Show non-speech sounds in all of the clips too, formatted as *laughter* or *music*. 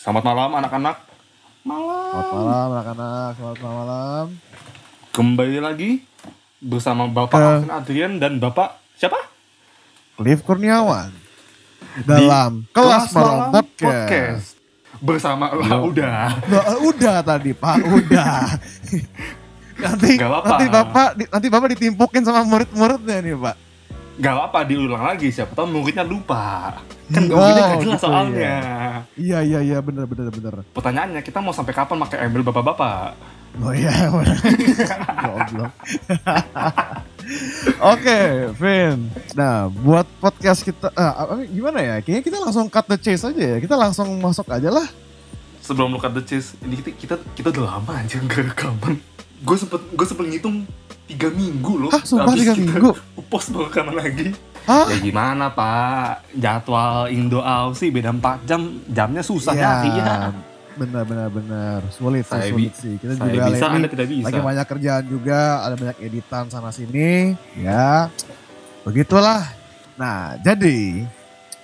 Selamat malam anak-anak. Malam. Selamat malam anak-anak, selamat malam. Kembali lagi bersama Bapak Ke- Alvin Adrian dan Bapak siapa? Cliff Kurniawan dalam kelas, malam podcast. Bersama lah Yo. udah. Nah, udah tadi Pak, udah. *laughs* nanti nanti Bapak di- nanti Bapak ditimpukin sama murid-muridnya nih, Pak. Gak apa diulang lagi siapa tahu muridnya lupa. Kan Oh, gak jelas gitu soalnya. Iya iya iya bener bener bener. Pertanyaannya kita mau sampai kapan pakai email bapak-bapak? Oh iya. *laughs* Goblok. *laughs* Oke, Vin. Nah, buat podcast kita, apa- gimana ya? Kayaknya kita langsung cut the chase aja ya. Kita langsung masuk aja lah. Sebelum lu cut the chase, ini kita kita, kita udah lama aja nggak rekaman. Gue sempet gue sempet ngitung tiga minggu loh. Hah, sumpah Habis tiga kita minggu? Post baru rekaman lagi. Hah? Ya gimana pak, jadwal Indo Aussie beda 4 jam, jamnya susah Iya, nyari ya. Benar benar benar. Sulit sih, sulit sih. Kita Saya juga bisa, lagi, anda tidak bisa. lagi banyak kerjaan juga, ada banyak editan sana sini, ya. Begitulah. Nah, jadi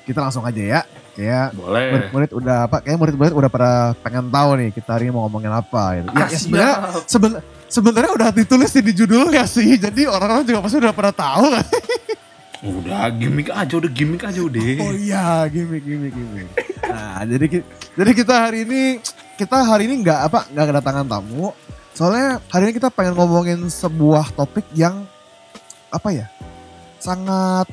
kita langsung aja ya. Kayak Boleh. murid-murid udah apa? Kayak murid-murid udah pada pengen tahu nih kita hari ini mau ngomongin apa gitu. Ya, ya sebenarnya seben- sebenarnya udah ditulis di judulnya sih. Jadi orang-orang juga pasti udah pada tahu kan. Udah gimmick aja, udah gimmick aja udah. Oh iya, gimmick, gimmick, gimmick. Nah, jadi jadi kita hari ini kita hari ini nggak apa nggak kedatangan tamu. Soalnya hari ini kita pengen ngomongin sebuah topik yang apa ya sangat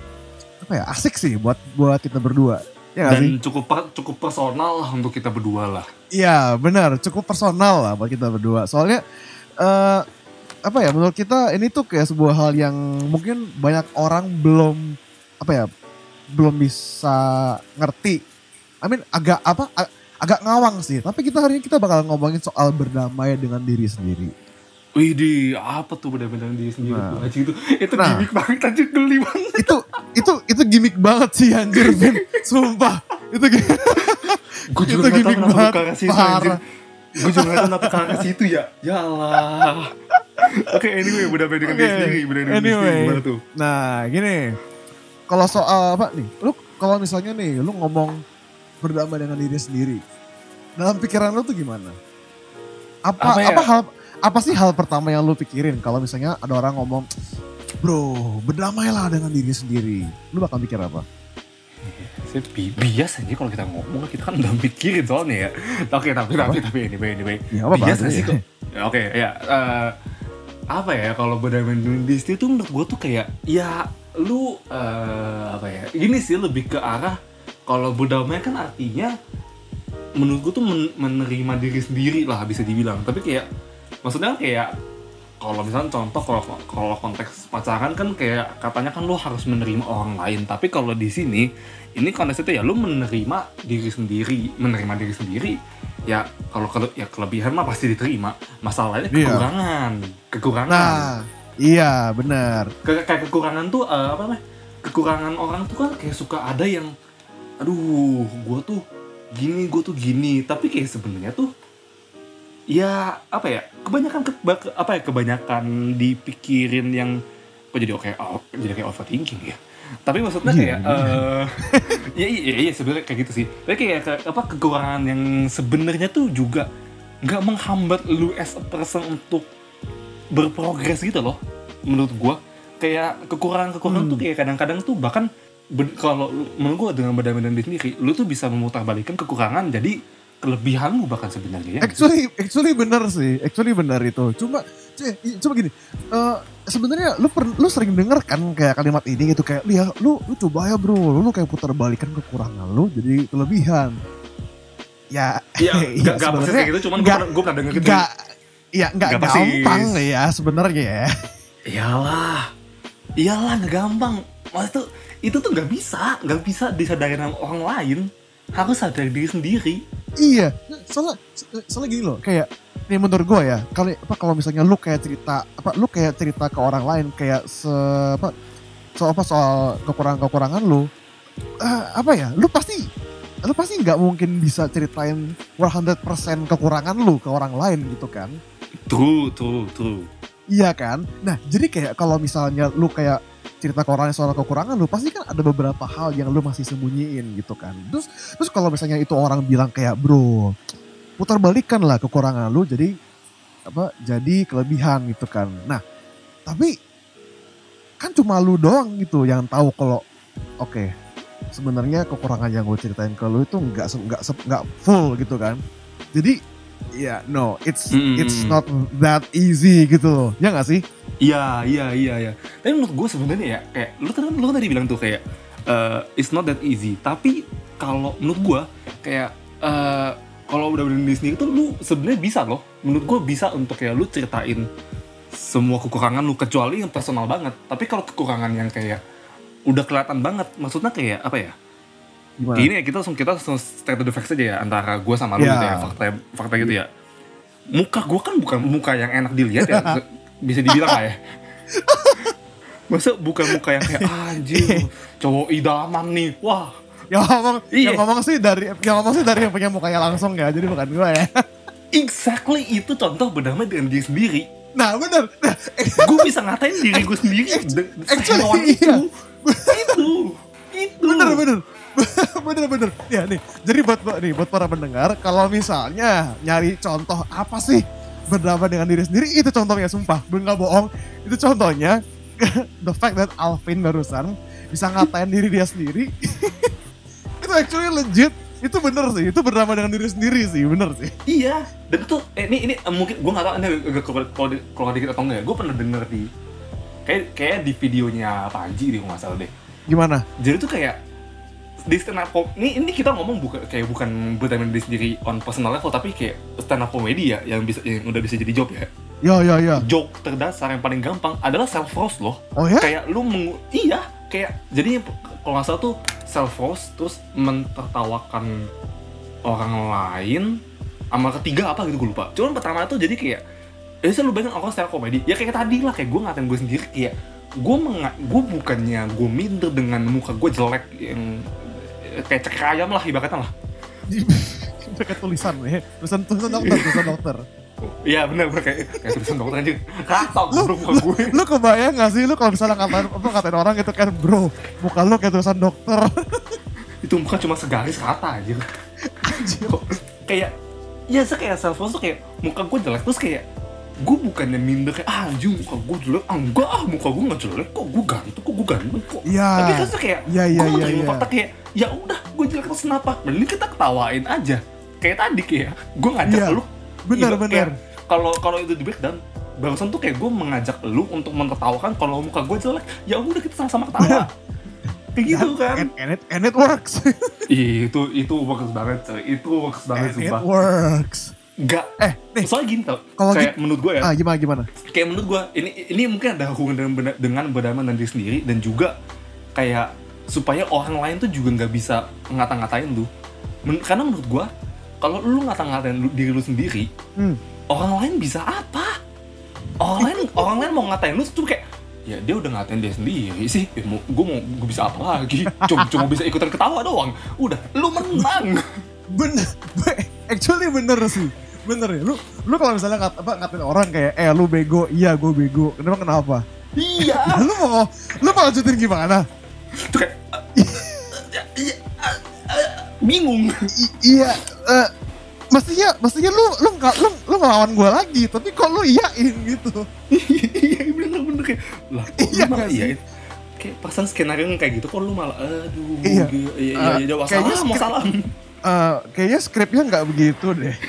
apa ya asik sih buat buat kita berdua. Ya nggak sih? Dan cukup cukup personal lah untuk kita berdua lah. Iya benar, cukup personal lah buat kita berdua. Soalnya eh apa ya menurut kita ini tuh kayak sebuah hal yang mungkin banyak orang belum apa ya belum bisa ngerti. I mean agak apa agak ngawang sih. Tapi kita hari ini kita bakal ngomongin soal berdamai dengan diri sendiri. Wih di apa tuh benar-benar diri sendiri Nah. tuh itu itu Nah. gimmick banget aja geli banget. Itu itu itu gimmick banget sih anjir *laughs* Vin. Sumpah. Itu Gue Itu juga tau gimmick banget, buka ke situ parah. anjir. Gue juga gak tau kenapa buka ke situ ya. Ya Allah. Oke anyway benar-benar dengan diri Oke, sendiri. Benar-benar dengan diri anyway. sendiri gimana tuh? Nah gini, kalau soal apa nih, lu kalau misalnya nih, lu ngomong berdamai dengan diri sendiri, dalam pikiran lu tuh gimana? Apa Apa apa, ya? hal apa sih hal pertama yang lu pikirin kalau misalnya ada orang ngomong, bro berdamailah dengan diri sendiri, lu bakal mikir apa? Saya bi bias aja kalau kita ngomong kita kan udah mikirin soalnya ya. Oke tapi tapi tapi anyway anyway. Ya apa bias sih kok. Oke ya eh, apa ya kalau berdamai dengan diri sendiri tuh menurut gue tuh kayak ya lu eh, apa ya ini sih lebih ke arah kalau berdamai kan artinya menurut gue tuh men- menerima diri sendiri lah bisa dibilang tapi kayak maksudnya kayak kalau misalnya contoh kalau kalau konteks pacaran kan kayak katanya kan lu harus menerima orang lain tapi kalau di sini ini konteksnya tuh ya lu menerima diri sendiri menerima diri sendiri ya kalau kele- ya kelebihan mah pasti diterima masalahnya Iya. kekurangan kekurangan Nah, iya benar. Ke- kayak kekurangan tuh eh, apa namanya kekurangan orang tuh kan kayak suka ada yang aduh gue tuh gini gue tuh gini tapi kayak sebenarnya tuh ya apa ya? Kebanyakan ke, apa ya? Kebanyakan dipikirin yang kok jadi oke oh, jadi kayak overthinking ya? Tapi maksudnya Iya, kayak eh ya iya iya, sebenarnya kayak gitu sih. Tapi kayak ke- apa kekurangan yang sebenarnya tuh juga nggak menghambat lu as a person untuk berprogres gitu loh menurut gua. Kayak kekurangan-kekurangan Hmm. tuh kayak kadang-kadang tuh bahkan ben- kalau menurut gua dengan diri sendiri lu tuh bisa memutarbalikkan kekurangan jadi kelebihan lu bahkan sebenarnya ya Actually, actually bener sih, actually bener itu. Cuma, c- cuma gini, eh, sebenarnya lu per, lu sering denger kan kayak kalimat ini gitu kayak, lihat lu lu coba ya bro, lu kayak putar balikan kekurangan lu jadi kelebihan. Ya, *laughs* Iya, iya, gak, gak kayak gitu, cuman pernah, gue pernah denger gitu. nggak, ya Nggak persis. gampang ya sebenarnya ya. Iyalah, iyalah gak gampang. Maksud tuh, itu tuh gak bisa, gak bisa disadarin sama orang lain. Harus sadar diri sendiri. Iya, soalnya soalnya gini loh, kayak nih menurut gue ya, kali apa kalau misalnya lu kayak cerita apa lu kayak cerita ke orang lain kayak se apa soal apa soal kekurangan-kekurangan lu eh, apa ya, lu pasti lu pasti nggak mungkin bisa ceritain 100% kekurangan lu ke orang lain gitu kan. True, true, true. Iya kan? Nah, jadi kayak kalau misalnya lu kayak cerita ke orang soal kekurangan lu, pasti kan ada beberapa hal yang lu masih sembunyiin gitu kan. Terus terus kalau misalnya itu orang bilang kayak bro, putar balikan lah kekurangan lu jadi apa jadi kelebihan gitu kan. Nah, tapi kan cuma lu doang gitu yang tahu kalau oke sebenarnya kekurangan yang gue ceritain ke lu itu nggak nggak nggak full gitu kan. Jadi ya no, it's Mm-mm. it's not that easy gitu loh. Ya nggak sih? Iya, iya, iya, iya. Tapi menurut gue sebenarnya ya kayak lu tadi lu kan tadi bilang tuh kayak eh, it's not that easy. Tapi kalau menurut gue kayak eh, kalau udah berdiri sendiri tuh lu sebenarnya bisa loh. Menurut gue bisa untuk kayak lu ceritain semua kekurangan lu kecuali yang personal banget. Tapi kalau kekurangan yang kayak udah kelihatan banget, maksudnya kayak apa ya? Gimana? Ini ya kita langsung kita langsung straight to the facts aja ya antara gue sama lu Ya. gitu ya fakta fakta gitu ya. Muka gue kan bukan muka yang enak dilihat ya *laughs* bisa dibilang lah ya. *laughs* Masa bukan muka yang kayak "Ah, anjir cowok idaman nih. Wah, Yang ngomong, Iya. yang ngomong sih dari yang ngomong sih dari yang punya mukanya langsung ya, jadi bukan gue ya. *laughs* exactly itu contoh berdamai dengan diri sendiri. Nah bener, nah, Gue bisa ngatain diri gue sendiri. actually, iya. itu. Itu. Itu. bener bener, *laughs* bener bener. Ya nih, jadi buat nih buat para pendengar, kalau misalnya nyari contoh apa sih berdamai dengan diri sendiri, itu contohnya sumpah, gue nggak bohong. Itu contohnya *laughs* the fact that Alvin barusan bisa ngatain diri dia sendiri. *laughs* itu actually legit, itu bener sih, itu berdamai dengan diri sendiri sih, bener sih. Iya, dan itu eh, ini ini eh, mungkin gue nggak tahu ini kalau di- keluar dikit atau enggak. ya. Gue pernah denger di kayak kayak di videonya Panji deh kalau nggak salah deh. Gimana? Jadi tuh kayak di stand up ini ini kita ngomong bukan kayak bukan dengan diri sendiri on personal level tapi kayak stand up comedy ya yang bisa yang udah bisa jadi job ya. Ya ya ya. Joke terdasar yang paling gampang adalah self roast loh. Oh ya? Kayak lu mengu- iya kayak jadi kalau nggak salah tuh self roast terus mentertawakan orang lain sama ketiga apa gitu gue lupa. Cuman pertama tuh jadi kayak ya saya lu bayangin orang stand up comedy ya kayak tadi lah kayak gue ngatain gue sendiri kayak gue menga gue bukannya gue minder dengan muka gue jelek yang kayak cekek ayam lah ibaratnya lah. *laughs* Pakai tulisan ya, tulisan tulisan dokter, tulisan dokter. Iya benar benar kayak kayak tulisan dokter aja. Katok bro muka gue. lu kebayang gak sih lu kalau misalnya ngatain apa ngatain orang gitu kan bro muka lu kayak tulisan dokter *laughs* Itu muka cuma segaris kata aja. Kok kayak ya saya kayak self tuh kayak muka gue jelek terus kayak gue bukannya minder kayak ah anjing muka gue jelek. Ah enggak ah muka gue nggak jelek. Kok gue ganteng? Kok gue ganteng? Kok Iya. tapi saya kayak Iya, iya, gue iya, menerima iya. fakta kayak ya udah gue jelek terus kenapa? Mending kita ketawain aja. Kayak tadi kayak gue ngajak Iya. lu Iya, bener. kayak kalau kalau itu di breakdown barusan tuh kayak gue mengajak lu untuk menertawakan kalau muka gue jelek ya udah kita sama-sama ketawa. Kayak gitu kan. And, and it and it works. Itu itu works banget coy. Itu works banget and it sumpah. works Enggak. eh nih. Soalnya gini tau, Kalau kayak menurut gue ya, ah gimana gimana? Kayak menurut gue ini ini mungkin ada hubungan dengan dengan berdamai dengan diri sendiri dan juga kayak supaya orang lain tuh juga nggak bisa ngata-ngatain lu. Men- karena menurut gue kalau lu ngata-ngatain lu- diri lu sendiri, hmm. orang lain bisa apa? Orang lain *laughs* orang lain mau ngatain lu tuh kayak ya dia udah ngatain dia sendiri sih. Ya, mau gue mau gue bisa apa lagi? *laughs* Cuma cuma bisa ikutan ketawa doang. Udah lu menang. *laughs* Bener. Actually bener sih bener ya lu lu kalau misalnya ngat, apa ngatain orang kayak eh lu bego. Iya gue bego. Kenapa kenapa? Iya. Nah, *laughs* lu mau lu mau lanjutin gimana? Tuh kayak *laughs* "Eh, eh, eh, eh," bingung. I- iya eh, mestinya mestinya lu lu nggak lu lu ngelawan gue lagi tapi kok lu iyain gitu? Iya bener-bener kayak lah kok Iya lu malah nggak sih? iya kayak pasan skenario kayak gitu kok lu malah aduh Iya. iya iya Eh, iya iya kayaknya wassalam skrip- wassalam Eh, kayaknya skripnya nggak begitu deh. *laughs*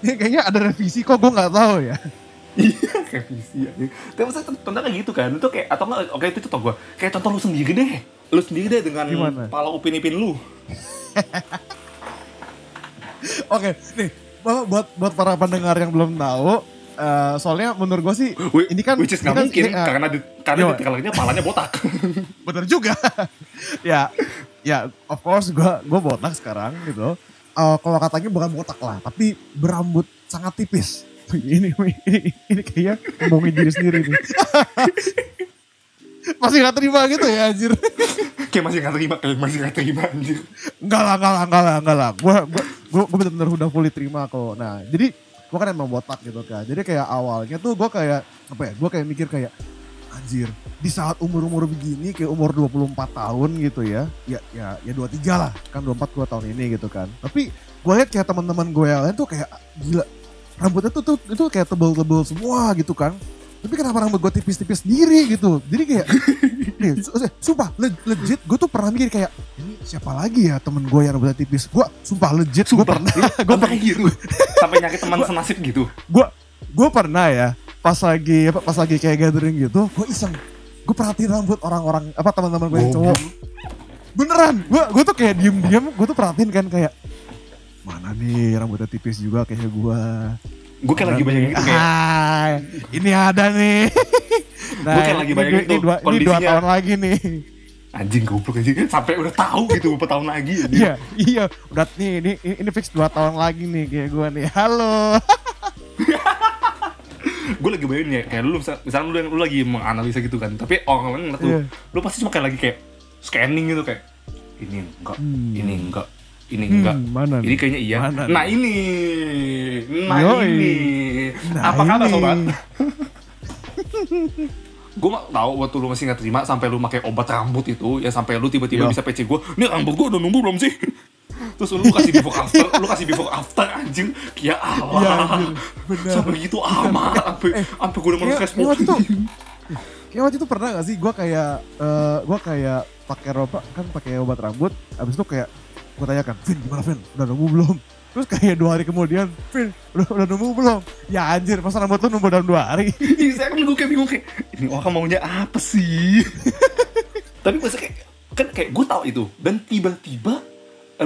Ya, kayaknya ada revisi kok gue nggak tahu ya. *laughs* Iya kayak visi ya. Tapi maksudnya contohnya kayak gitu kan? Itu kayak atau enggak oke itu contoh gue kayak contoh lu sendiri deh. Lu sendiri deh dengan Gimana? pala upin-ipin lu. *laughs* Oke, nih buat buat para pendengar yang belum tahu, eh, soalnya menurut gue sih Whi- ini kan which is nggak kan- mungkin ini, eh, karena di, karena di trailernya palanya botak. Bener juga. ya, ya of course gue gue botak sekarang gitu. Eh, kalau katanya bukan botak lah, tapi berambut sangat tipis. ini ini ini kayaknya ngomongin diri sendiri nih. Masih gak terima gitu ya anjir. kayak masih nggak terima kayak masih nggak terima anjir Enggak lah, enggak lah, enggak lah, enggak lah. Gue gue gue gue bener-bener udah fully terima kok. Nah, jadi gue kan emang botak gitu kan. Jadi kayak awalnya tuh gue kayak apa ya? Gue kayak mikir kayak anjir. Di saat umur-umur begini kayak umur 24 tahun gitu ya. Ya ya ya 23 lah. Kan 24 dua tahun ini gitu kan. Tapi gue lihat kayak teman-teman gue yang lain tuh kayak gila. Rambutnya tuh, tuh itu kayak tebel-tebel semua gitu kan. Tapi kenapa rambut gue tipis-tipis sendiri gitu? Jadi kayak *laughs* nih, su- sumpah le- legit gue tuh pernah mikir kayak ini siapa lagi ya temen gue yang rambutnya tipis? Gue sumpah legit gue pernah. Gue *laughs* pernah gitu. Sampai nyakit teman senasib gitu. gue pernah ya pas lagi apa pas lagi kayak gathering gitu gue iseng. Gue perhatiin rambut orang-orang apa teman-teman gue yang cowok. Beneran gue gue tuh kayak diem-diem gue tuh perhatiin kan kayak mana nih rambutnya tipis juga kayak gue Gue kayak lagi banyak gitu kayak. Ah, ini ada nih. Nah, *laughs* Gua kayak lagi ini- bayangin ini, dua, ini dua tahun lagi nih. Anjing goblok anjing. Sampai udah tahu gitu beberapa tahun lagi. anjing. iya iya. Udah nih ini, ini fix dua tahun lagi nih kayak gue nih. Halo *laughs* gue lagi bayangin ya kayak lu misal- misalnya lu, lu lagi menganalisa gitu kan tapi orang lain ngeliat tuh Iya. lu pasti cuma kayak lagi kayak scanning gitu kayak ini enggak Hmm. ini enggak ini Hmm, enggak mana ini kayaknya iya Mana nah ini nah Yoi. ini Nah, apa kabar ini. sobat *laughs* gue gak tahu waktu lu masih nggak terima sampai lu pakai obat rambut itu ya sampai lu tiba-tiba Iya. bisa PC gue ini rambut gue udah numbuh belum sih terus lu kasih before after lu kasih before after anjing. Ya Allah. Anjir. Bener. sampai gitu amat sampai sampai gue udah Facebook waktu itu- Kayak waktu itu pernah gak sih gue kayak eh gue kayak pakai roba kan pakai obat rambut abis itu kayak gue tanyakan Vin gimana Vin? Udah nemu belum? Terus kayak dua hari kemudian Vin udah udah nemu belum? Ya anjir masa rambut lu nemu dalam dua hari? *laughs* Iya, saya kan gue kayak bingung kayak ini orang maunya apa sih? *laughs* Tapi masa kayak kan kayak gue tahu itu dan tiba-tiba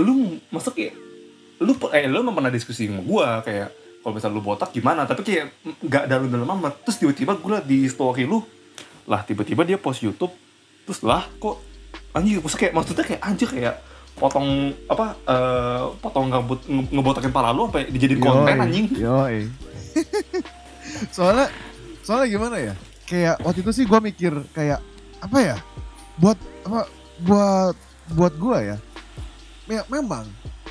lu masa kayak lu eh lu pernah diskusi sama gue kayak kalau misalnya lu botak gimana? Tapi kayak nggak dalam-dalam amat. Terus tiba-tiba gue liat di story lu lah tiba-tiba dia post YouTube terus lah kok anjir maksudnya kayak maksudnya kayak anjir kayak potong apa eh potong rambut nge- ngebotakin pala lu sampai dijadiin konten anjing. yoi. *laughs* Soalnya soalnya gimana ya? Kayak waktu itu sih gue mikir kayak apa ya? Buat apa buat buat gue ya me- memang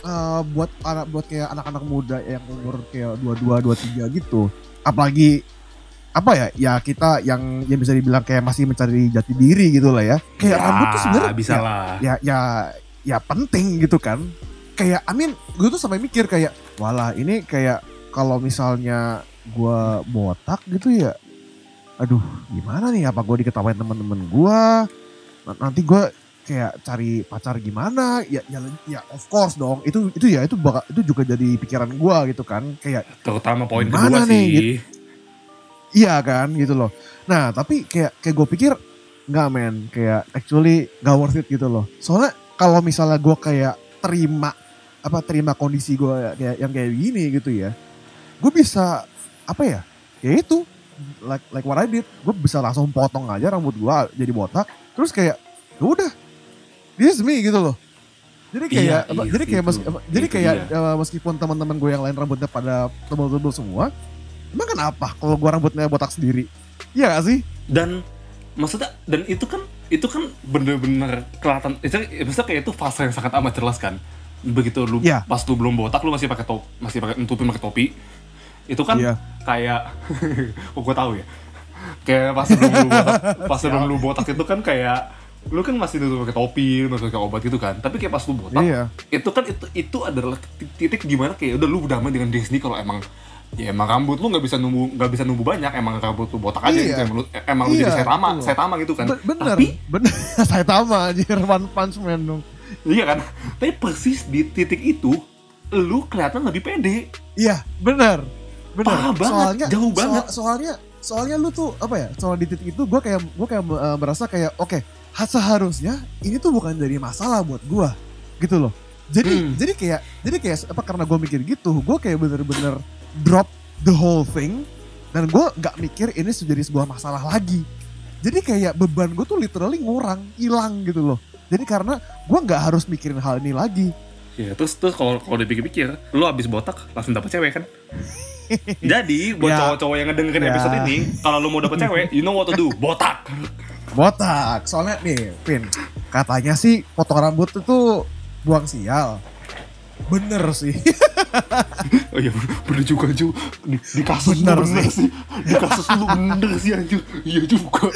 eh, buat anak buat kayak anak-anak muda yang umur kayak dua dua dua tiga gitu apalagi apa ya ya kita yang yang bisa dibilang kayak masih mencari jati diri gitu lah ya. Kayak rambut tuh sebenarnya bisa ya, lah. ya ya ya penting gitu kan. Kayak Amin gue tuh sampai mikir kayak walah ini kayak kalau misalnya gue botak gitu ya aduh gimana nih apa gue diketawain temen-temen gue nanti gue kayak cari pacar gimana ya ya ya of course dong itu itu ya itu bakal itu juga jadi pikiran gue gitu kan kayak terutama poin kedua nih, sih Iya kan gitu loh. Nah tapi kayak kayak gue pikir nggak men kayak actually gak worth it gitu loh. Soalnya kalau misalnya gue kayak terima apa terima kondisi gue kayak yang kayak gini gitu ya, gue bisa apa ya? Ya itu like like what I did, gue bisa langsung potong aja rambut gue jadi botak. Terus kayak ya udah, this is me gitu loh. Jadi kayak Iya, apa, iya jadi kayak meski- jadi kayak dia. eh, meskipun teman-teman gue yang lain rambutnya pada tebel-tebel semua, Emang kenapa kalau gua rambutnya botak sendiri? Iya gak sih? dan maksudnya dan itu kan itu kan bener-bener kelihatan itu maksudnya kayak itu fase yang sangat amat jelas kan begitu lu Iya. pas lu belum botak lu masih pakai top masih pakai nutupin pakai topi itu kan Iya. kayak *laughs* oh gue tahu ya kayak pas sebelum lu botak *laughs* pas sebelum lu botak itu kan kayak lu kan masih nutup pakai topi masih pakai obat gitu kan tapi kayak pas lu botak Iya. itu kan itu itu adalah titik, di mana kayak udah lu damai dengan Disney kalau emang ya emang rambut lu nggak bisa numbuh nggak bisa numbuh banyak emang rambut lu botak aja Iya. gitu emang lu, emang lu jadi Iya, saitama betul. saitama gitu kan Be- bener, tapi bener. *laughs* Saya tama anjir One Punch Man dong. iya kan tapi persis di titik itu lu kelihatan lebih pede Iya, bener. Bener. Parah banget, jauh soal- banget. soalnya soalnya lu tuh apa ya? Soal di titik itu gue kayak gue kayak eh, merasa kayak oke, ha- seharusnya ini tuh bukan jadi masalah buat gua gitu loh. Jadi Hmm. jadi kayak jadi kayak apa karena gue mikir gitu, gue kayak bener-bener drop the whole thing dan gue nggak mikir ini jadi sebuah masalah lagi. Jadi kayak beban gue tuh literally ngurang, hilang gitu loh. Jadi karena gue nggak harus mikirin hal ini lagi. ya terus terus kalau kalau dipikir-pikir lu abis botak langsung dapet cewek kan *laughs* jadi buat Ya. cowok-cowok yang ngedengerin Ya. episode ini kalau lu mau dapet cewek you know what to do botak Botak. Soalnya nih, Pin. Katanya sih potong rambut itu buang sial. Bener sih. oh iya bener juga Ju di, di kasus Bener lu bener sih di kasus lu bener sih anjir iya juga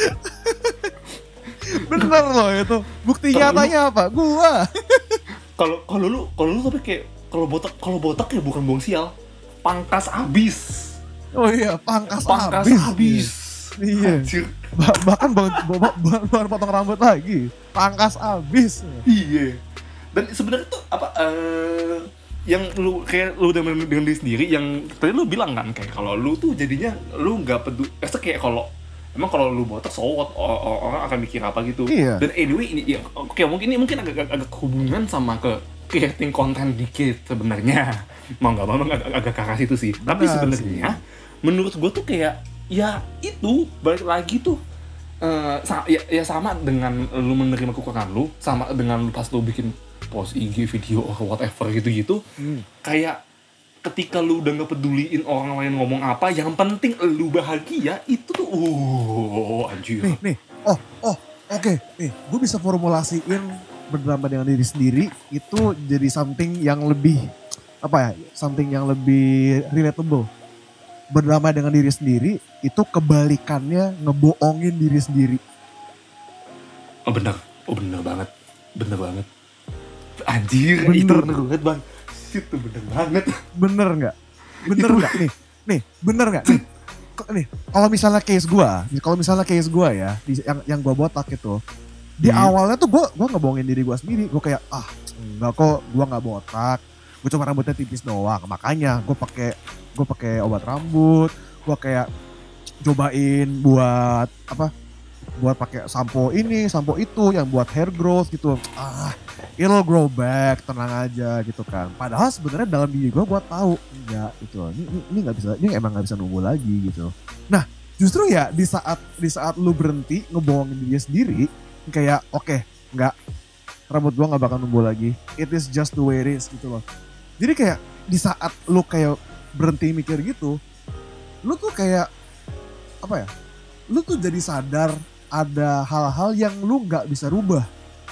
Bener loh itu. Bukti Kalau nyatanya apa? Gua. kalau kalau lu kalau lu tapi kayak kalau botak kalau botak ya bukan buang sial pangkas abis Oh iya, pangkas, pangkas abis. abis Iya. Anjir. Ba- bahkan baru, baru, potong rambut lagi. Pangkas abis. Iya. Dan sebenarnya tuh apa eh yang lu kayak lu udah dengan dengan diri sendiri yang tadi lu bilang kan kayak kalau lu tuh jadinya lu nggak peduli eh kayak kalau emang kalau lu botak so what orang akan mikir apa gitu Iya. dan anyway ini ya, oke mungkin ini mungkin agak agak, agak hubungan sama ke creating konten dikit sebenarnya *laughs* mau nggak mau agak, agak ke arah situ sih tapi Benar sebenarnya menurut gue tuh kayak ya itu balik lagi tuh eh, sa- ya, ya sama dengan lu menerima kekurangan lu sama dengan lu pas lu bikin post IG video or whatever gitu-gitu Hmm. kayak ketika lu udah nggak peduliin orang lain ngomong apa yang penting lu bahagia itu tuh uh anjir Nih, nih. Oh, oh, oke. Nih, gue bisa formulasiin berdrama dengan diri sendiri itu jadi something yang lebih apa ya? Something yang lebih relatable. Berdrama dengan diri sendiri itu kebalikannya ngebohongin diri sendiri. Oh bener, oh bener banget, bener banget. Anjir, Bener. itu bener banget bang. Itu bener banget. Bener nggak? Bener nggak? Nih, nih, bener nggak? Nih, nih, kalau misalnya case gua, kalau misalnya case gua ya, di- yang yang gua botak itu, di Hmm. awalnya tuh gua gua ngebohongin diri gua sendiri. Gua kayak ah enggak kok, gua nggak botak. Gue cuma rambutnya tipis doang. Makanya gue pakai gue pakai obat rambut. Gua kayak cobain buat apa? Buat pakai sampo ini, sampo itu yang buat hair growth gitu. Ah, it'll grow back, tenang aja gitu kan. Padahal sebenarnya dalam diri gue gue tahu enggak gitu. Ini ini nggak bisa, ini emang nggak bisa nunggu lagi gitu. Nah, justru ya di saat di saat lu berhenti ngebohongin diri sendiri, kayak oke, nggak rambut gua nggak bakal numbuh lagi. It is just the way it is gitu loh. Jadi kayak di saat lu kayak berhenti mikir gitu, lu tuh kayak apa ya? Lu tuh jadi sadar ada hal-hal yang lu nggak bisa rubah.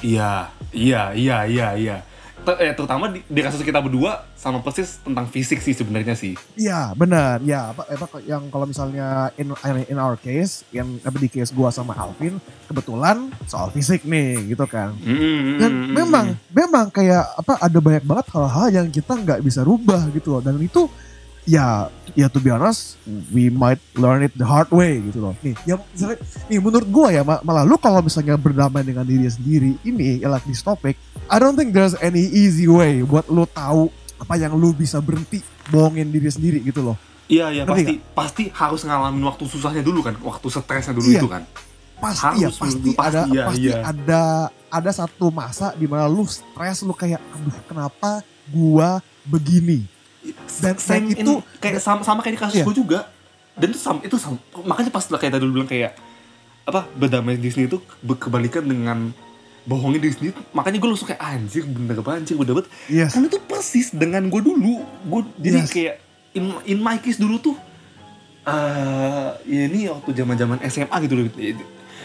Iya, iya, iya, iya, iya. Ter- eh, terutama di, di kasus kita berdua sama persis tentang fisik sih sebenarnya sih. Iya benar. Ya apa, apa yang kalau misalnya in in our case yang apa di case gua sama Alvin kebetulan soal fisik nih gitu kan. Mm, dan memang memang kayak apa ada banyak banget hal-hal yang kita nggak bisa rubah gitu loh. Dan itu ya ya to be honest we might learn it the hard way gitu loh nih ya misalnya nih menurut gua ya ma- malah lu kalau misalnya berdamai dengan diri sendiri ini ya like this topic I don't think there's any easy way buat lu tahu apa yang lu bisa berhenti bohongin diri sendiri gitu loh Iya, iya pasti pasti harus ngalamin waktu susahnya dulu kan, waktu stresnya dulu Iya. itu kan. pasti ya Harus, pasti, pasti, ada iya, pasti iya. ada ada satu masa di mana lu stres lu kayak aduh kenapa gua begini Dan- itu- in- kayak sama, sama kayak di kasus Iya. gue juga. Dan itu sama, itu sama, makanya pas lah kayak tadi lu bilang kayak apa berdamai di sini itu kebalikan dengan bohongin sendiri makanya gue langsung kayak anjir bener banget anjir bener banget yes karena itu persis dengan gue dulu gue jadi Yes. kayak in, in my case dulu tuh eh ya ini waktu zaman zaman SMA gitu loh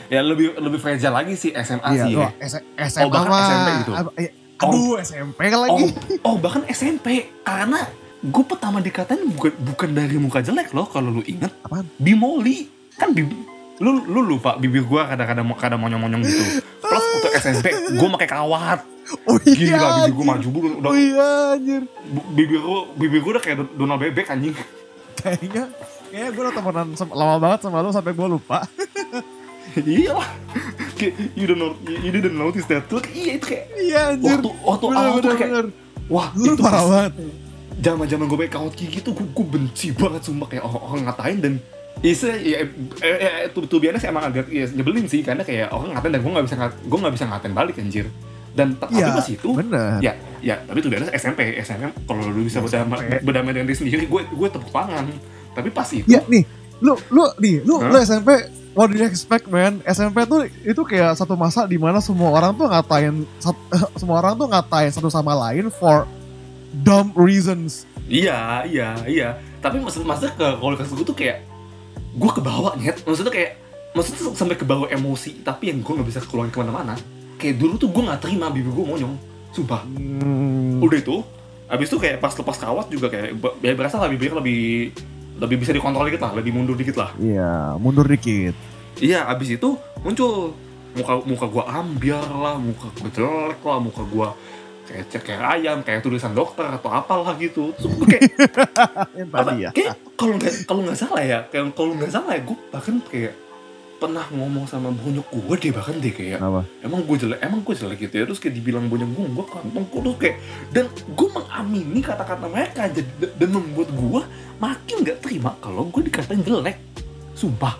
ya lebih lebih fragile lagi sih SMA iya sih ya. S- SMA Oh, bahkan mah- SMP gitu. eh, aduh SMP lagi oh oh bahkan SMP karena gue pertama dikatain bukan bukan dari muka jelek loh kalau lu inget Apaan? bimoli kan bib lu lu lupa bibir gue kadang-kadang kadang monyong-monyong gitu. Plus untuk SMP gue pakai kawat. Oh gila iya bibir gue maju bu- udah. Oh iya anjir. Bibir gue bibir gue udah kayak Donald bebek anjing. Kayaknya kayaknya gue udah temenan sama- lama banget sama lu sampai gue lupa. *laughs* Iya. Lah you don't know you didn't notice that. Tuh iya itu kayak iya anjir. waktu waktu bener awal tuh bener kayak bener. wah lu itu parah banget zaman zaman gue pakai kaos gigi gitu gue, gue benci banget sumpah. Kayak orang, orang ngatain dan Isa, ya, eh, eh, tuh, tuh biasanya emang agak ya, nyebelin sih. Karena kayak orang ngatain dan gue nggak bisa ngat, gue nggak bisa ngatain balik anjir. Dan tapi iya pas itu bener ya ya tapi tuh biasanya SMP SMP kalau lu bisa berdamai, berdamai dengan diri sendiri gue gue tepuk tangan. Tapi pas itu Ya nih, lu lu nih, lu Hah? lu SMP what do you expect man? SMP tuh itu kayak satu masa di mana semua orang tuh ngatain sat- *laughs* semua orang tuh ngatain satu sama lain for dumb reasons. Iya, iya, iya. Tapi maksud maksudnya ke kalau kasus gue tuh kayak gue kebawa nyet. Maksudnya kayak maksudnya tuh sampai kebawa emosi tapi yang gue nggak bisa keluarin ke mana-mana. Kayak dulu tuh gue nggak terima bibir gue monyong. Sumpah. Hmm, Udah itu Abis itu kayak pas lepas kawat juga kayak ya berasa lebih biar lebih lebih bisa dikontrol dikit lah, lebih mundur dikit lah. Iya, mundur dikit. Iya, abis itu muncul muka muka gua ambiar lah, muka gua jelek lah, muka gua kayak ceker ayam, kayak tulisan dokter atau apalah gitu. Terus gua kayak *laughs* apa? ya. Kayak kalau nggak kalau nggak salah ya, kayak kalau nggak salah ya, gua bahkan kayak pernah ngomong sama bonyok gua deh bahkan deh kayak Apa? emang gue jelek emang gue jelek gitu ya terus kayak dibilang bonyok gue gue kantong gue terus kayak dan gue mengamini kata-kata mereka jadi dan membuat gue makin gak terima kalau gue dikatain jelek sumpah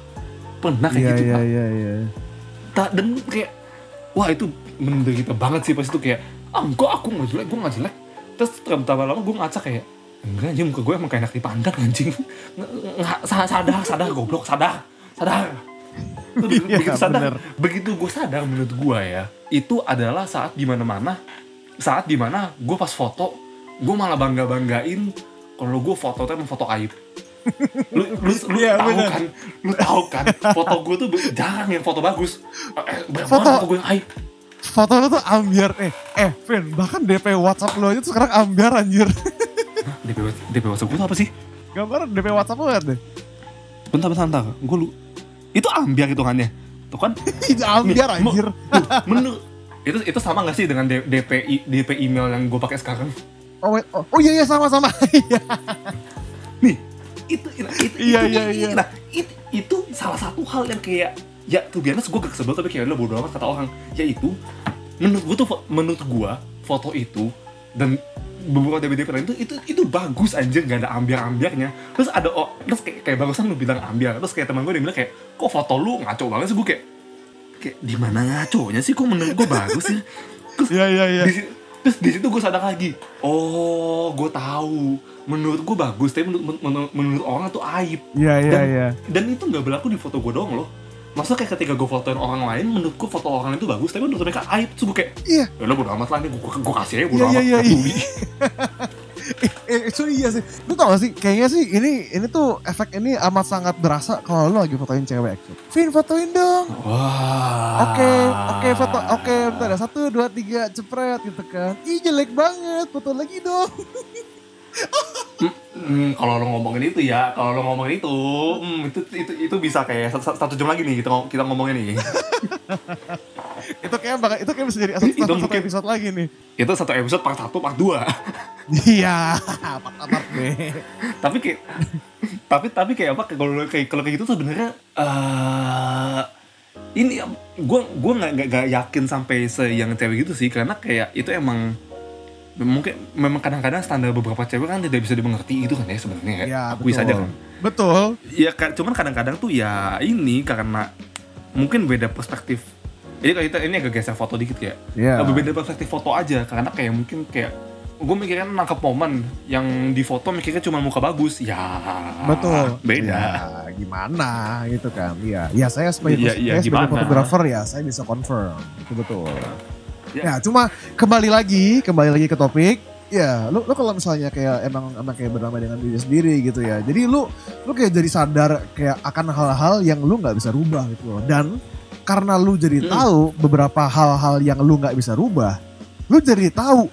pernah kayak Iya, gitu iya, Pak. iya, iya. Tak, dan kayak wah itu menderita banget sih pas itu kayak ah enggak aku nggak jelek gue nggak jelek. Terus tambah lama gue ngaca kayak enggak anjing muka gue emang kayak enak dipandang anjing. Nggak- nggak sa- sadar sadar goblok sadar sadar. Begitu sadar. bener. begitu gue sadar menurut gue ya itu adalah saat di mana mana saat di mana gue pas foto gue malah bangga banggain kalau gue foto tuh emang foto aib. Lu lu, lu Iya, tahu bener. kan? Lu tahu kan? Foto gue tuh jarang yang foto bagus. Eh, banyak Foto- foto gue yang aib Foto lu tuh ambiar eh eh Vin bahkan DP WhatsApp lu aja tuh sekarang ambiar anjir. *laughs* DP, DP WhatsApp gue apa sih? Gambar DP WhatsApp lu liat deh. Bentar, bentar, bentar. Gue lu. Itu ambiar hitungannya. Tuh kan? *laughs* Ih, ambiar anjir. *laughs* Menurut itu itu sama gak sih dengan DP DP email yang gue pakai sekarang? Oh, wait, oh, oh iya iya sama-sama. Iya. Nih, itu itu itu, Iya, itu, iya, iya. Nah, itu, itu salah satu hal yang kayak ya tuh biasa gue gak kesebel tapi kayak lo bodo amat kata orang. Yaitu menurut gue tuh menurut gue foto itu dan beberapa DP lain itu itu itu bagus anjir gak ada ambiar-ambiarnya. Terus ada oh, terus kayak, kayak barusan lu bilang ambiar terus kayak teman gue dia bilang kayak kok foto lu ngaco banget sih? Gue kayak kayak di mana ngaconya sih? Kok menurut gue bagus sih? Terus iya. di situ, terus di situ gue sadar lagi oh gue tahu. Menurut gue bagus tapi menurut, menurut, menurut orang itu aib. Iya iya Dan- iya. dan itu nggak berlaku di foto gue doang loh masa kayak ketika gue fotoin orang lain menurut gue foto orang itu bagus tapi menurut mereka aib terus gue kayak Iya. ya lo bodo amat lah ini gue, gue kasih aja bodo Iya, amat iya, iya. peduli." *laughs* Eh, itu iya sih. Lu tau gak sih, kayaknya sih ini ini tuh efek ini amat sangat berasa kalau lu lagi fotoin cewek. Vin fotoin dong. wah Oke, oke foto, oke bentar ya. Satu, dua, tiga, cepret gitu kan. Ih jelek banget, foto lagi dong. *laughs* Hmm, kalau lo ngomongin itu ya, kalau lo ngomongin itu, hmm, itu itu itu bisa kayak satu, satu jam lagi nih kita ngom- kita ngomongin nih. *laughs* itu kayak bakal, itu kayak bisa jadi satu, Itu satu, satu mungkin- episode lagi nih. itu satu episode part satu, part dua. Iya, *laughs* part-part B. tapi kayak tapi tapi kayak apa kalau kayak kalau kayak gitu sebenarnya eh ini gue gue nggak nggak yakin sampai se yang cewek gitu sih karena kayak itu emang mungkin memang kadang-kadang standar beberapa cewek kan tidak bisa dimengerti itu kan ya sebenarnya ya Iya, aku bisa aja betul. kan Betul. ya cuman kadang-kadang tuh ya ini karena mungkin beda perspektif ini kalau kita ini agak geser foto dikit ya Iya. lebih beda perspektif foto aja karena kayak mungkin kayak gue mikirnya nangkep momen yang di foto mikirnya cuma muka bagus ya Betul. beda Ya, gimana gitu kan. Iya. Ya saya sebagai, Iya, iya, saya sebagai fotografer ya saya bisa confirm. Itu betul. Ya. Ya. cuma kembali lagi, kembali lagi ke topik. Ya, lu, lu kalau misalnya kayak emang emang kayak berdamai dengan diri sendiri gitu ya. Jadi lu lu kayak jadi sadar kayak akan hal-hal yang lu nggak bisa rubah gitu loh. Dan karena lu jadi Hmm. tahu beberapa hal-hal yang lu nggak bisa rubah, lu jadi tahu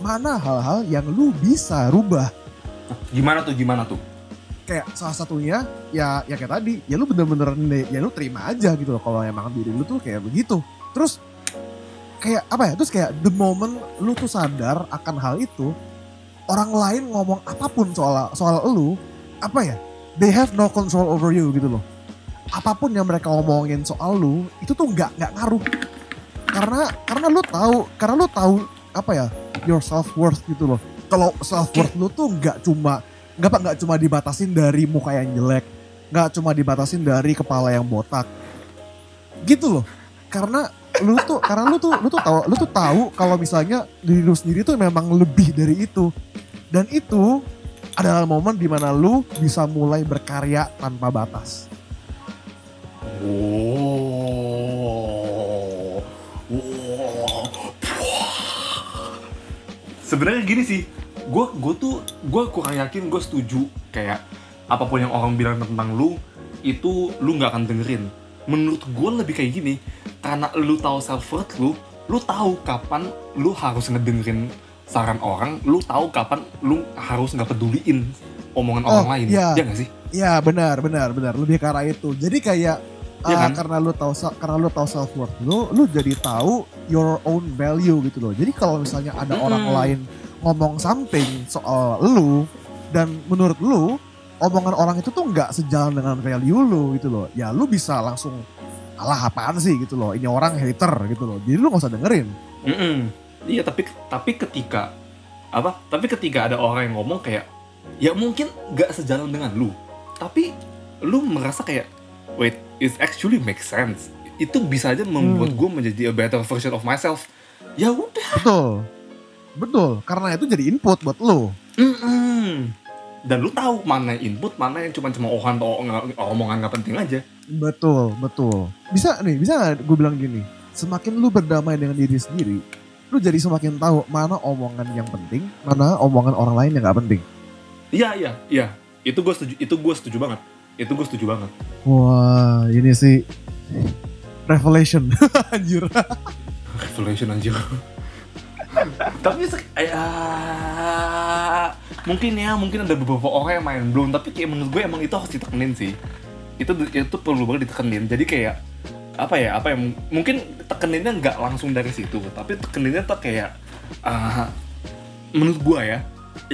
mana hal-hal yang lu bisa rubah. gimana tuh gimana tuh kayak salah satunya ya ya kayak tadi ya lu bener-bener nih, ya lu terima aja gitu loh kalau emang diri lu tuh kayak begitu terus kayak apa ya terus kayak the moment lu tuh sadar akan hal itu orang lain ngomong apa pun soal soal lu apa ya they have no control over you gitu loh. Apa pun yang mereka ngomongin soal lu itu tuh nggak nggak ngaruh. Karena karena lu tahu karena lu tahu apa ya your self worth gitu loh. Kalau self worth lu tuh nggak cuma nggak nggak cuma dibatasin dari muka yang jelek nggak cuma dibatasin dari kepala yang botak. Gitu loh. Karena lu tuh karena lu tuh lu tuh tahu lu tuh tahu kalau misalnya diri lu sendiri tuh memang lebih dari itu dan itu adalah momen di mana lu bisa mulai berkarya tanpa batas Oh. Wow. Sebenarnya gini sih, gue gue tuh gue kurang yakin gue setuju kayak apa pun yang orang bilang tentang lu itu lu nggak akan dengerin. Menurut gue lebih kayak gini, karena lu tahu self worth lu, lu tahu kapan lu harus ngedengerin saran orang, lu tahu kapan lu harus nggak peduliin omongan Oh, orang lain. iya. Ya nggak sih? Iya benar benar benar lebih ke arah itu. Jadi kayak ah, kan? karena lu tahu karena lu tahu self worth lu, lu jadi tahu your own value gitu loh. Jadi kalau misalnya ada Mm-mm. orang lain ngomong something soal lu dan menurut lu omongan orang itu tuh nggak sejalan dengan value lu gitu loh. Ya lu bisa langsung alah apaan sih gitu loh. Ini orang hater gitu loh. Jadi lu nggak usah dengerin. Mm-mm. Iya tapi tapi ketika apa? Tapi ketika ada orang yang ngomong kayak ya mungkin nggak sejalan dengan lu, tapi lu merasa kayak wait it actually makes sense. Itu bisa aja membuat Hmm. gue menjadi a better version of myself. Ya udah. Betul. Betul. Karena itu jadi input buat lu. Mm-mm. Dan lu tahu mana input, mana yang cuma cuma ohan atau omongan nggak penting aja. Betul, betul. Bisa nih, bisa nggak gue bilang gini, semakin lu berdamai dengan diri sendiri, lu jadi semakin tahu mana omongan yang penting, mana omongan orang lain yang nggak penting. Iya iya iya. Itu gue setuju. Itu gue setuju banget. Itu gue setuju banget. Wah, ini sih revelation, *laughs* anjir. Revelation anjir. *laughs* tapi ya, mungkin ya mungkin ada beberapa orang yang main belum tapi kayak menurut gue emang itu harus ditekenin sih. Itu itu perlu banget ditekenin. Jadi kayak apa ya apa yang mungkin tekeninnya nggak langsung dari situ tapi tekeninnya tuh kayak ah, menurut gue ya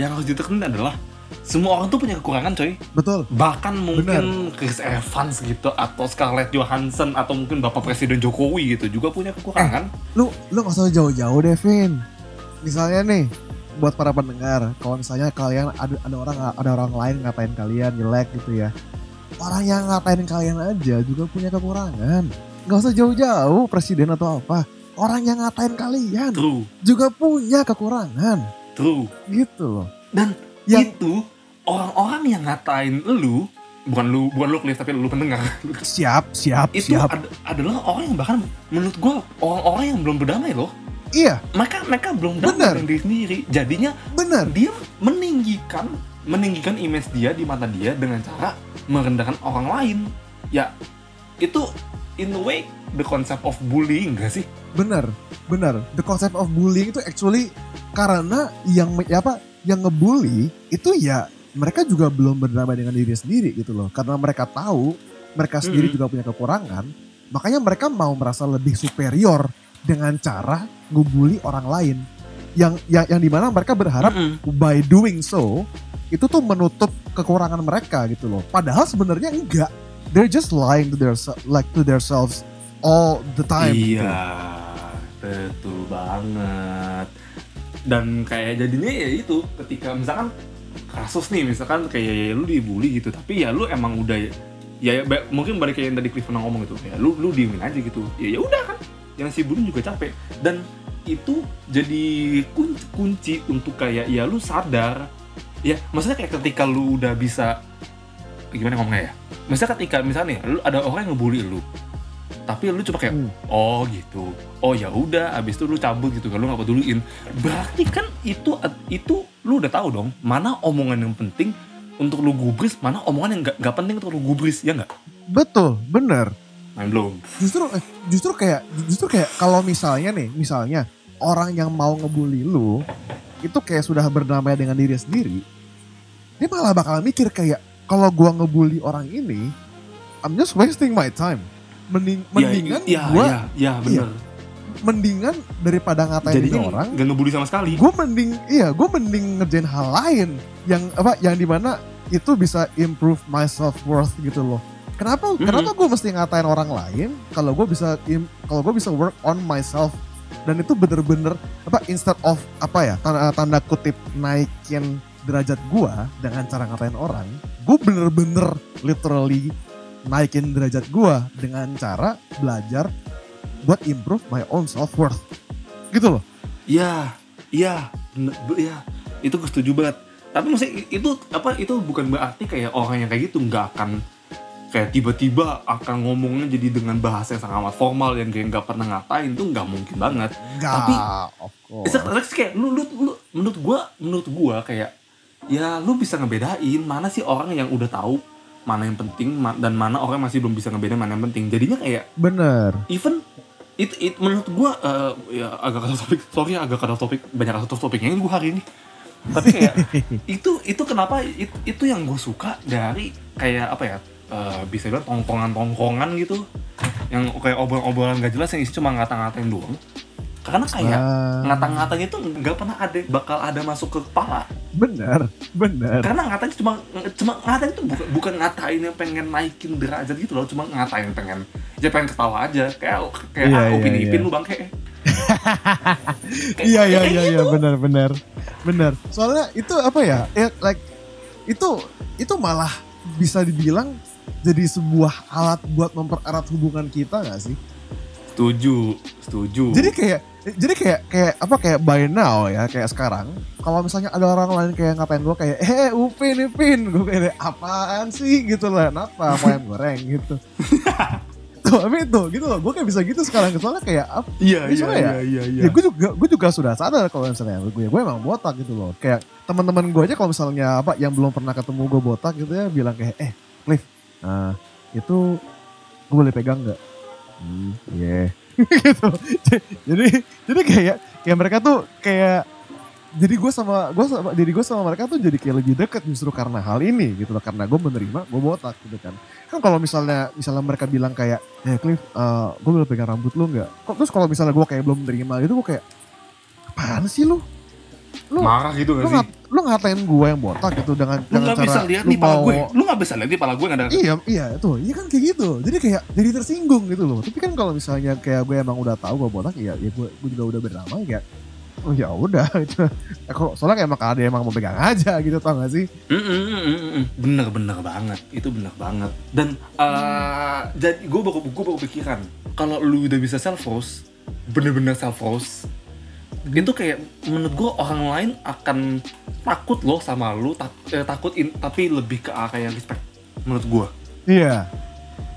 yang harus ditekenin adalah semua orang tuh punya kekurangan coy. Betul, bahkan mungkin Chris Evans gitu atau Scarlett Johansson atau mungkin Bapak Presiden Jokowi gitu juga punya kekurangan. Lu lu nggak usah jauh-jauh deh, Vin. Misalnya nih, buat para pendengar, kalau misalnya kalian ada ada orang ada orang lain ngatain kalian jelek gitu ya, orang yang ngatain kalian aja juga punya kekurangan. Nggak usah jauh-jauh presiden atau apa. Orang yang ngatain kalian true juga punya kekurangan true gitu loh. dan Yang itu orang-orang yang ngatain lu bukan lu bukan lu Cliff tapi lu pendengar siap, siap, itu siap. ad- adalah orang yang bahkan menurut gua orang-orang yang belum berdamai loh Iya, mereka mereka belum dengan diri sendiri jadinya bener. dia meninggikan meninggikan image dia di mata dia dengan cara merendahkan orang lain ya itu in a way the concept of bullying gak sih Bener, bener. The concept of bullying itu actually karena yang ya apa yang ngebully itu ya mereka juga belum berdamai dengan diri sendiri gitu loh. Karena mereka tahu mereka sendiri Mhm. juga punya kekurangan, makanya mereka mau merasa lebih superior dengan cara ngebully orang lain. Yang yang yang di mana mereka berharap Mm-mm. by doing so itu tuh menutup kekurangan mereka gitu loh. Padahal sebenarnya enggak. They're just lying to their like to themselves all the time. gitu Iya, loh. betul banget. Dan kayak jadinya ya itu ketika misalkan kasus nih misalkan kayak lu dibully gitu, tapi ya lu emang udah ya, ya mungkin balik kayak yang tadi Cliff ngomong gitu, ya lu lu diemin aja gitu. Ya ya udah kan, yang si bully juga capek. Dan itu jadi kunci, kunci untuk kayak ya lu sadar. Ya maksudnya kayak ketika lu udah bisa gimana ngomongnya ya? Misalnya ketika misalnya lu ada orang yang ngebully lu tapi lu cuma kayak Hmm. oh gitu. Oh ya udah abis itu lu cabut gitu kalau lu nggak peduliin. Berarti kan itu itu lu udah tahu dong mana omongan yang penting untuk lu gubris mana omongan yang nggak penting untuk lu gubris ya nggak? Betul, bener. Main belum. Justru eh, justru kayak justru kayak kalau misalnya nih, misalnya orang yang mau ngebully lu itu kayak sudah berdamai dengan diri sendiri, dia malah bakal mikir kayak kalau gua ngebully orang ini, I'm just wasting my time. Mending, mendingan ya, gua ya, ya, bener. mendingan daripada ngatain jadinya orang, nggak ngebully sama sekali. gue mending iya gue mending ngerjain hal lain yang apa yang di mana itu bisa improve my self worth gitu loh kenapa Mhm. kenapa gue mesti ngatain orang lain kalau gue bisa kalau gue bisa work on myself dan itu bener-bener apa instead of apa ya tanda, tanda kutip naikin derajat gue dengan cara ngatain orang gue bener-bener literally naikin derajat gue dengan cara belajar buat improve my own self worth gitu loh Iya, iya, iya. Itu gue setuju banget. Tapi maksudnya itu apa? Itu bukan berarti kayak orang yang kayak gitu nggak akan kayak tiba-tiba akan ngomongnya jadi dengan bahasa yang sangat amat formal yang kayak nggak pernah ngatain itu nggak mungkin banget. Enggak, Tapi- of course. Terus kayak lu, lu, lu, menurut gua, menurut gua kayak ya lu bisa ngebedain mana sih orang yang udah tahu mana yang penting ma- dan mana orang yang masih belum bisa ngebedain mana yang penting. Jadinya kayak Bener. even itu, itu menurut gua eh, ya agak of topik sorry agak of topik banyak of topiknya gua hari ini tapi kayak *laughs* itu itu kenapa itu, itu yang gue suka dari kayak apa ya eh, bisa bilang tongkongan-tongkongan gitu yang kayak obrolan-obrolan gak jelas yang isi cuma ngata-ngatain doang karena kayak Ah. ngata-ngatanya itu nggak pernah ada bakal ada masuk ke kepala Bener, bener. karena ngatanya cuma cuma ngatain itu bukan bukan ngatain yang pengen naikin derajat gitu loh cuma ngatain pengen ya pengen ketawa aja kayak kayak Iya, ah iya, upin ipin iya. lu bang kayak *laughs* Iya iya iya gitu. iya benar benar benar. Soalnya itu apa ya? Ya like itu itu malah bisa dibilang jadi sebuah alat buat mempererat hubungan kita gak sih? setuju setuju. Jadi kayak jadi kayak kayak apa kayak by now ya kayak sekarang kalau misalnya ada orang lain kayak ngapain gue kayak eh upin upin gue kayak apaan sih? Gitu lah kenapa mau ayam goreng? Gitu. *laughs* Tuh tapi itu gitu loh. Gue kayak bisa gitu sekarang soalnya kayak apa iya iya soalnya iya ya, iya iya ya gue juga gue juga sudah sadar kalau misalnya gue gue emang botak gitu loh. Kayak teman-teman gue aja kalau misalnya apa yang belum pernah ketemu gue botak gitu ya bilang kayak eh Cliff nah itu gue boleh pegang nggak? Hmm. Iya. *laughs* Gitu. Jadi jadi kayak kayak mereka tuh kayak jadi gue sama gue sama diri gue sama mereka tuh jadi kayak lebih deket justru karena hal ini gitu loh. Karena gue menerima gue botak gitu kan. Kan kalau misalnya misalnya mereka bilang kayak eh Cliff eh, gue boleh pegang rambut lu nggak? Kok terus kalau misalnya gue kayak belum menerima gitu gue kayak apaan sih lu lu marah gitu lu, gak sih ngat, lu ngatain gue yang botak gitu dengan lu dengan nggak bisa lihat lu nih pala gue lu nggak bisa lihat nih pala gue nggak ada Iya, iya tuh, iya kan kayak gitu. Jadi kayak jadi tersinggung gitu loh. Tapi kan kalau misalnya kayak gue emang udah tahu gue botak, ya, ya gue, gue juga udah bernama ya. Oh ya udah *laughs* gitu. Ya, kalau soalnya kayak emang dia emang mau pegang aja gitu tau gak sih? Mm, mm, mm, bener bener banget itu bener banget dan eh, jadi gue baru gue baru pikiran kalau lu udah bisa self roast bener-bener self roast itu kayak menurut gue orang lain akan takut loh sama lu tak- eh, takut in- tapi lebih ke arah yang respect menurut gue Iya.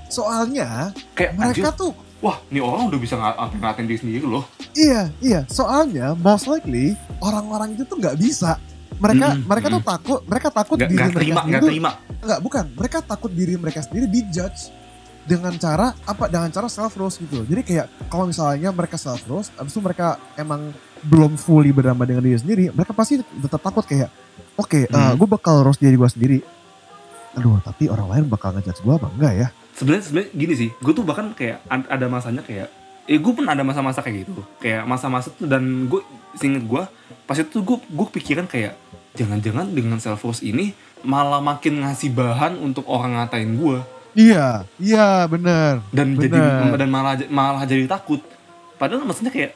Soalnya kayak mereka anjir, tuh wah ini orang udah bisa ng- ngatain diri sendiri loh iya iya. Soalnya most likely orang-orang itu tuh nggak bisa. Mereka Mm, mereka mm. tuh takut mereka takut nggak diri nggak mereka terima sendiri nggak tuh- terima Enggak, bukan. Mereka takut diri mereka sendiri dijudge dengan cara apa? Dengan cara self roast gitu. Jadi kayak kalau misalnya mereka self roast, abis itu mereka emang belum fully berdamai dengan diri sendiri, mereka pasti tetap takut kayak, oke, Hmm. gue bakal roast diri gue sendiri. Aduh, tapi orang lain bakal ngejudge gue apa enggak ya? sebenarnya sebenarnya gini sih gue tuh bahkan kayak ad- ada masanya kayak eh gue pun ada masa-masa kayak gitu kayak masa-masa tuh dan gue singet gue pas itu tuh gue gue pikiran kayak jangan-jangan dengan self roast ini malah makin ngasih bahan untuk orang ngatain gue Iya, iya bener. dan jadi Bener. dan malah malah jadi takut padahal maksudnya kayak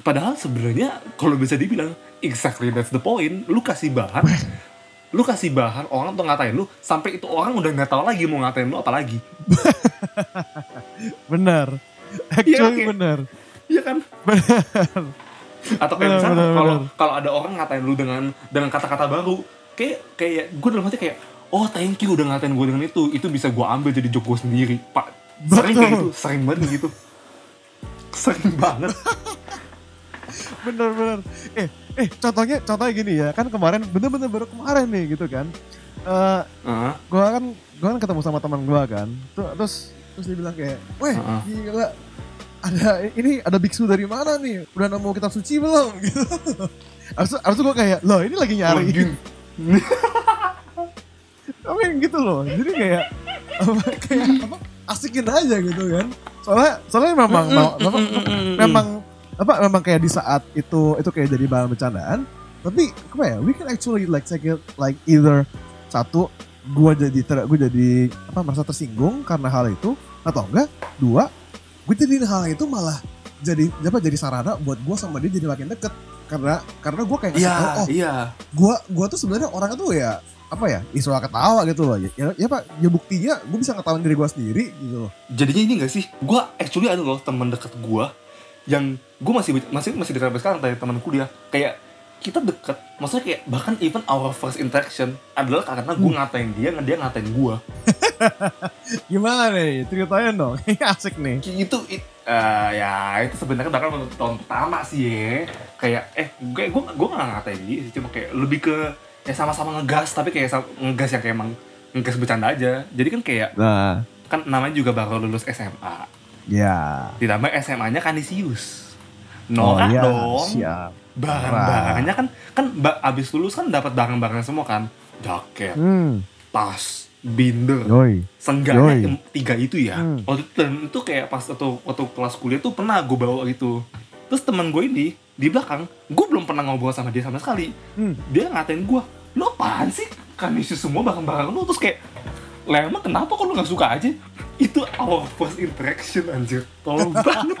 padahal sebenarnya kalau bisa dibilang exactly that's the point lu kasih bahan *laughs* lu kasih bahan orang untuk ngatain lu sampai itu orang udah nggak tahu lagi mau ngatain lu apa lagi *laughs* Bener. Actually oke. bener. Iya kan? *laughs* Atau kayak Benar, misalnya benar, kalau benar. kalau ada orang ngatain lu dengan dengan kata-kata baru, kayak kayak gue dalam hati kayak oh thank you udah ngatain gue dengan itu, itu bisa gue ambil jadi joke gue sendiri, pak. Sering kayak gitu, sering banget gitu. Sering banget. *laughs* bener bener eh eh contohnya contohnya gini ya kan kemarin bener-bener baru kemarin nih gitu kan Eh Heeh. gua kan gua kan ketemu sama teman gua kan terus terus dia bilang kayak weh Heeh. gila ada ini ada biksu dari mana nih udah nemu kitab suci belum gitu abis itu gua kayak loh ini lagi nyari. *laughs* tapi gitu loh. Jadi kayak apa, kayak apa asikin aja gitu kan. Soalnya soalnya memang memang, memang apa memang kayak di saat itu itu kayak jadi bahan bercandaan. Tapi apa ya we can actually like take it like either satu gua jadi ter, gua jadi apa merasa tersinggung karena hal itu atau enggak dua gue jadiin hal itu malah jadi apa jadi sarana buat gua sama dia jadi makin deket. Karena karena gua kayak ngasih Iya, oh iya. gua gua tuh sebenarnya orang tuh ya apa ya istilah ketawa gitu loh. Ya, ya, ya pak ya buktinya gue bisa ngetawain diri gua sendiri gitu loh. Jadinya ini gak sih? Gue actually ada loh teman deket gue yang gue masih masih masih dekat sampai sekarang dari teman kuliah. Kayak kita deket, maksudnya kayak bahkan even our first interaction adalah karena gue ngatain dia, dia ngatain gue. *laughs* gimana nih? Ceritain dong. *laughs* Asik nih. Itu it, eh, ya itu sebenarnya bahkan tahun pertama sih ya. Kayak eh gue gue gue nggak ngatain dia sih cuma kayak lebih ke ya sama-sama ngegas tapi kayak ngegas yang kayak emang ngegas bercanda aja jadi kan kayak nah kan namanya juga baru lulus SMA Ya. Ditambah SMA-nya Kanisius. Oh Norak iya, dong. Siap. Barang-barangnya kan kan abis lulus kan dapat barang-barang semua kan. Jaket, Hmm. tas, binder, Yoi. Em- tiga itu ya. Hmm. Waktu itu, dan itu kayak pas waktu, waktu kelas kuliah tuh pernah gue bawa gitu. Terus teman gue ini di belakang, gue belum pernah ngobrol sama dia sama sekali. Hmm. Dia ngatain gue, lo apaan sih? Kan isi semua barang-barang lu terus kayak lah emang kenapa kok lu gak suka aja? Itu our first interaction anjir. Tolong *laughs* banget.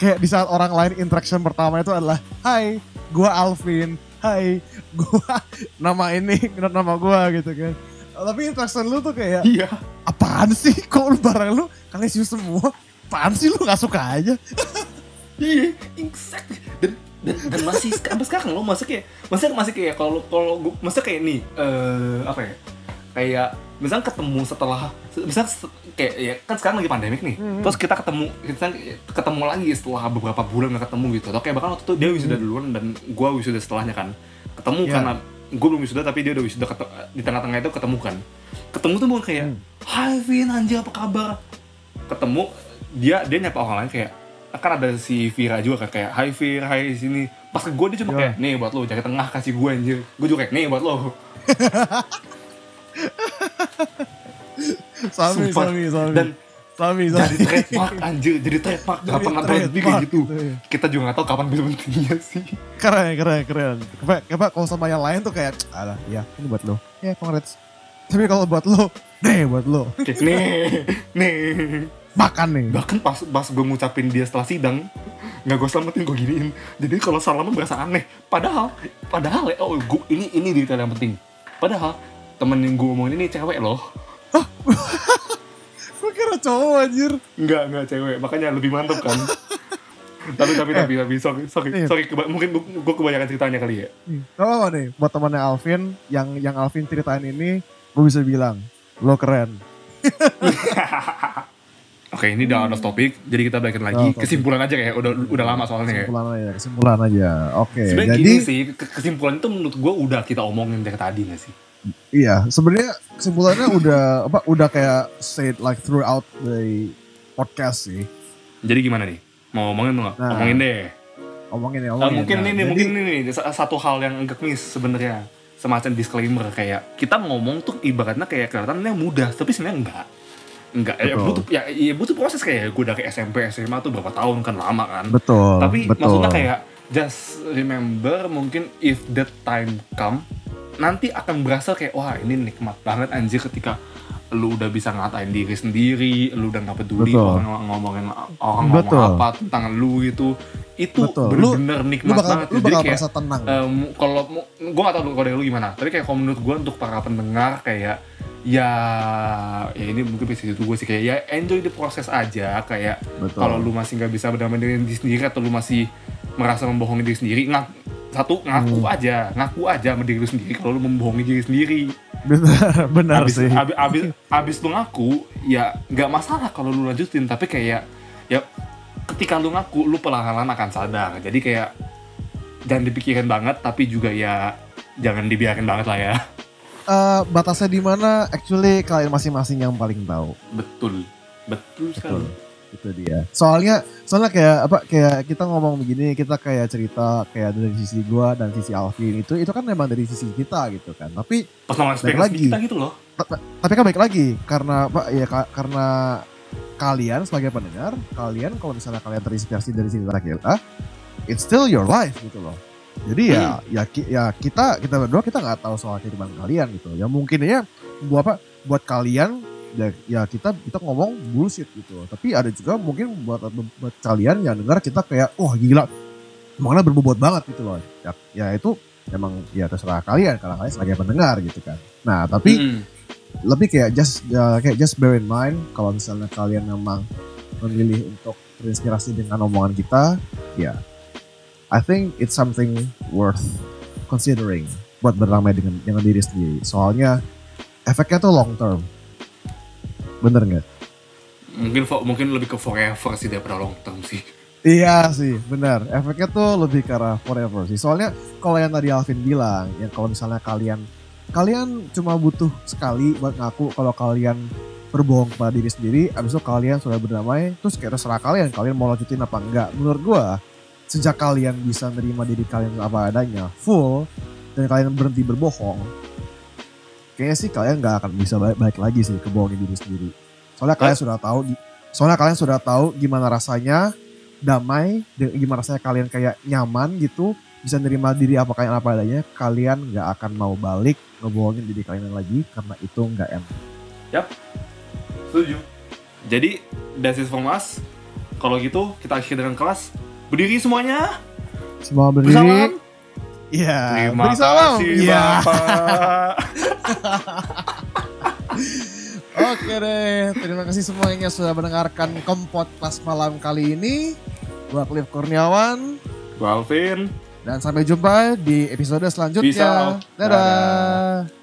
Kayak di saat orang lain interaction pertama itu adalah, Hai, gua Alvin. Hai, gua *laughs* nama ini, *laughs* nama gua gitu kan. Tapi interaction lu tuh kayak, Iya. apaan sih? Kok lu barang lu kalian semua? Apaan sih lu gak suka aja? Iya, exactly. Dan dan, dan masih sampai sekarang lo masih kayak masih masih kayak kalau kalau gue masih kayak nih eh apa ya kayak misalnya ketemu setelah misalnya kayak ya kan sekarang lagi pandemik nih Hmm. terus kita ketemu kita ketemu lagi setelah beberapa bulan nggak ketemu gitu atau kayak bahkan waktu itu dia wisuda duluan dan gue wisuda setelahnya kan ketemu Iya. karena gue belum wisuda tapi dia udah wisuda di tengah-tengah itu ketemu kan ketemu tuh bukan kayak Hmm. Hai Vin anjir apa kabar ketemu dia dia nyapa orang lain kayak kan ada si Vira juga kan kayak Hai Vira Hai sini pas ke gue dia cuma Ya. kayak nih buat lo jaga tengah kasih gue anjir gue juga kayak nih buat lo *laughs* Sami, Sumpah. sami, sami. dan sami, jadi sami. trademark anjir jadi trademark gak Jadi pernah berhenti kayak gitu gitu ya. kita juga gak tahu kapan berhentinya *laughs* sih Keren, keren, keren. Coba, coba kalau sama yang lain tuh kayak, alah, ya ini buat lo. Ya, congrats. Tapi kalau buat lo, nih buat lo. kayak nih nih Makan nih. bahkan pas pas gue ngucapin dia setelah sidang nggak gue selamatin gue giniin jadi kalau salaman berasa aneh padahal padahal ya oh gue ini ini detail yang penting padahal temen yang gue omongin ini cewek loh *laughs* Gue kira cowok anjir. Enggak, enggak cewek. Makanya lebih mantep kan. tapi tapi tapi tapi sorry sorry Iya. sorry keba- mungkin gue, kebanyakan ceritanya kali ya. Nih, Gak apa-apa nih, buat temannya Alvin, yang yang Alvin ceritain ini, gue bisa bilang, lo keren. *laughs* Oke, ini udah out of topic, jadi kita balikin lagi. Topic. Kesimpulan aja kayak udah udah lama soalnya ya. Kesimpulan aja, kesimpulan aja. Oke, Sebenarnya jadi gini sih, ke- kesimpulan itu menurut gue udah kita omongin dari tadi gak sih? iya, sebenarnya kesimpulannya udah *laughs* apa? Udah kayak said like throughout the podcast sih. Jadi gimana nih? Mau ngomongin tuh nggak? Nah, Omongin deh. Omongin ya, Eh, omongin. mungkin Nah, ini jadi- mungkin ini nih, sa- satu hal yang agak miss sebenarnya semacam disclaimer kayak kita ngomong tuh ibaratnya kayak kelihatannya mudah tapi sebenarnya enggak enggak ya butuh ya, ya butuh proses kayak gue dari SMP SMA tuh berapa tahun kan lama kan Betul. tapi betul. maksudnya kayak just remember mungkin if that time come nanti akan berasa kayak wah ini nikmat banget anjir ketika lu udah bisa ngatain diri sendiri, lu udah nggak peduli Betul. orang ngomongin orang Betul. ngomong apa tentang lu itu, itu bener-bener lu nikmat bakal banget. lu Jadi bakal kayak merasa tenang. em, kalau gue gak tau kalau dari lu gimana, tapi kayak kalau menurut gue untuk para pendengar kayak ya ya ini mungkin bisa itu gue sih kayak ya enjoy the proses aja kayak kalau lu masih nggak bisa berdamai dengan diri sendiri atau lu masih merasa membohongi diri sendiri ngak satu ngaku Hmm. aja ngaku aja sama diri lu sendiri kalau lu membohongi diri sendiri benar, *laughs* benar abis, sih. abis, abis, abis lu ngaku ya nggak masalah kalau lu lanjutin tapi kayak ya ketika lu ngaku lu pelan-pelan akan sadar jadi kayak jangan dipikirin banget tapi juga ya jangan dibiarin banget lah ya Eh, batasnya di mana? Actually kalian masing-masing yang paling tahu. betul betul Betul. sekali Itu dia. Soalnya soalnya kayak apa kayak kita ngomong begini, kita kayak cerita kayak dari sisi gua dan sisi Alvin itu itu kan memang dari sisi kita gitu kan. Tapi personal experience lagi. kita gitu loh tapi kan baik lagi karena apa ya ka- karena kalian sebagai pendengar, kalian kalau misalnya kalian terinspirasi dari cerita kita, it's still your life gitu loh. Jadi ya ya ki- ya kita kita berdua kita nggak tahu soal kehidupan kalian gitu. Ya mungkin ya buat apa buat kalian ya, ya kita kita ngomong bullshit gitu. Tapi ada juga mungkin buat buat kalian yang dengar kita kayak wah gila makanya berbobot banget gitu loh. Ya, ya itu emang ya terserah kalian karena kalian sebagai pendengar gitu kan. Nah tapi Mm. lebih kayak just ya, kayak just bear in mind kalau misalnya kalian memang memilih untuk terinspirasi dengan omongan kita, ya I think it's something worth considering buat berdamai dengan dengan diri sendiri. Soalnya efeknya tuh long term. Bener nggak? mungkin mungkin lebih ke forever sih daripada long term sih Iya sih, benar. Efeknya tuh lebih ke arah forever sih. Soalnya kalau yang tadi Alvin bilang, yang kalau misalnya kalian kalian cuma butuh sekali buat ngaku kalau kalian berbohong pada diri sendiri, abis itu kalian sudah berdamai, terus kayak terserah kalian, kalian mau lanjutin apa enggak. Menurut gua, sejak kalian bisa nerima diri kalian apa adanya, full, dan kalian berhenti berbohong, kayaknya sih kalian nggak akan bisa balik, balik lagi sih ke bohongin diri sendiri. Soalnya kalian sudah tahu, soalnya kalian sudah tahu gimana rasanya damai, gimana rasanya kalian kayak nyaman gitu, bisa nerima diri apa kalian apa adanya, kalian nggak akan mau balik ngebohongin diri kalian lagi karena itu nggak enak. Setuju. Jadi, that's it from us. Kalau gitu, kita akhiri dengan kelas. Berdiri semuanya. Semua berdiri. Bersamaan. Iya. Terima beri salam. kasih. Bapak. *laughs* Oke deh. Terima kasih semuanya sudah mendengarkan kompot pas malam kali ini. Gua Cliff Kurniawan Gua Alvin. dan sampai jumpa di episode selanjutnya. Peace out. Dadah.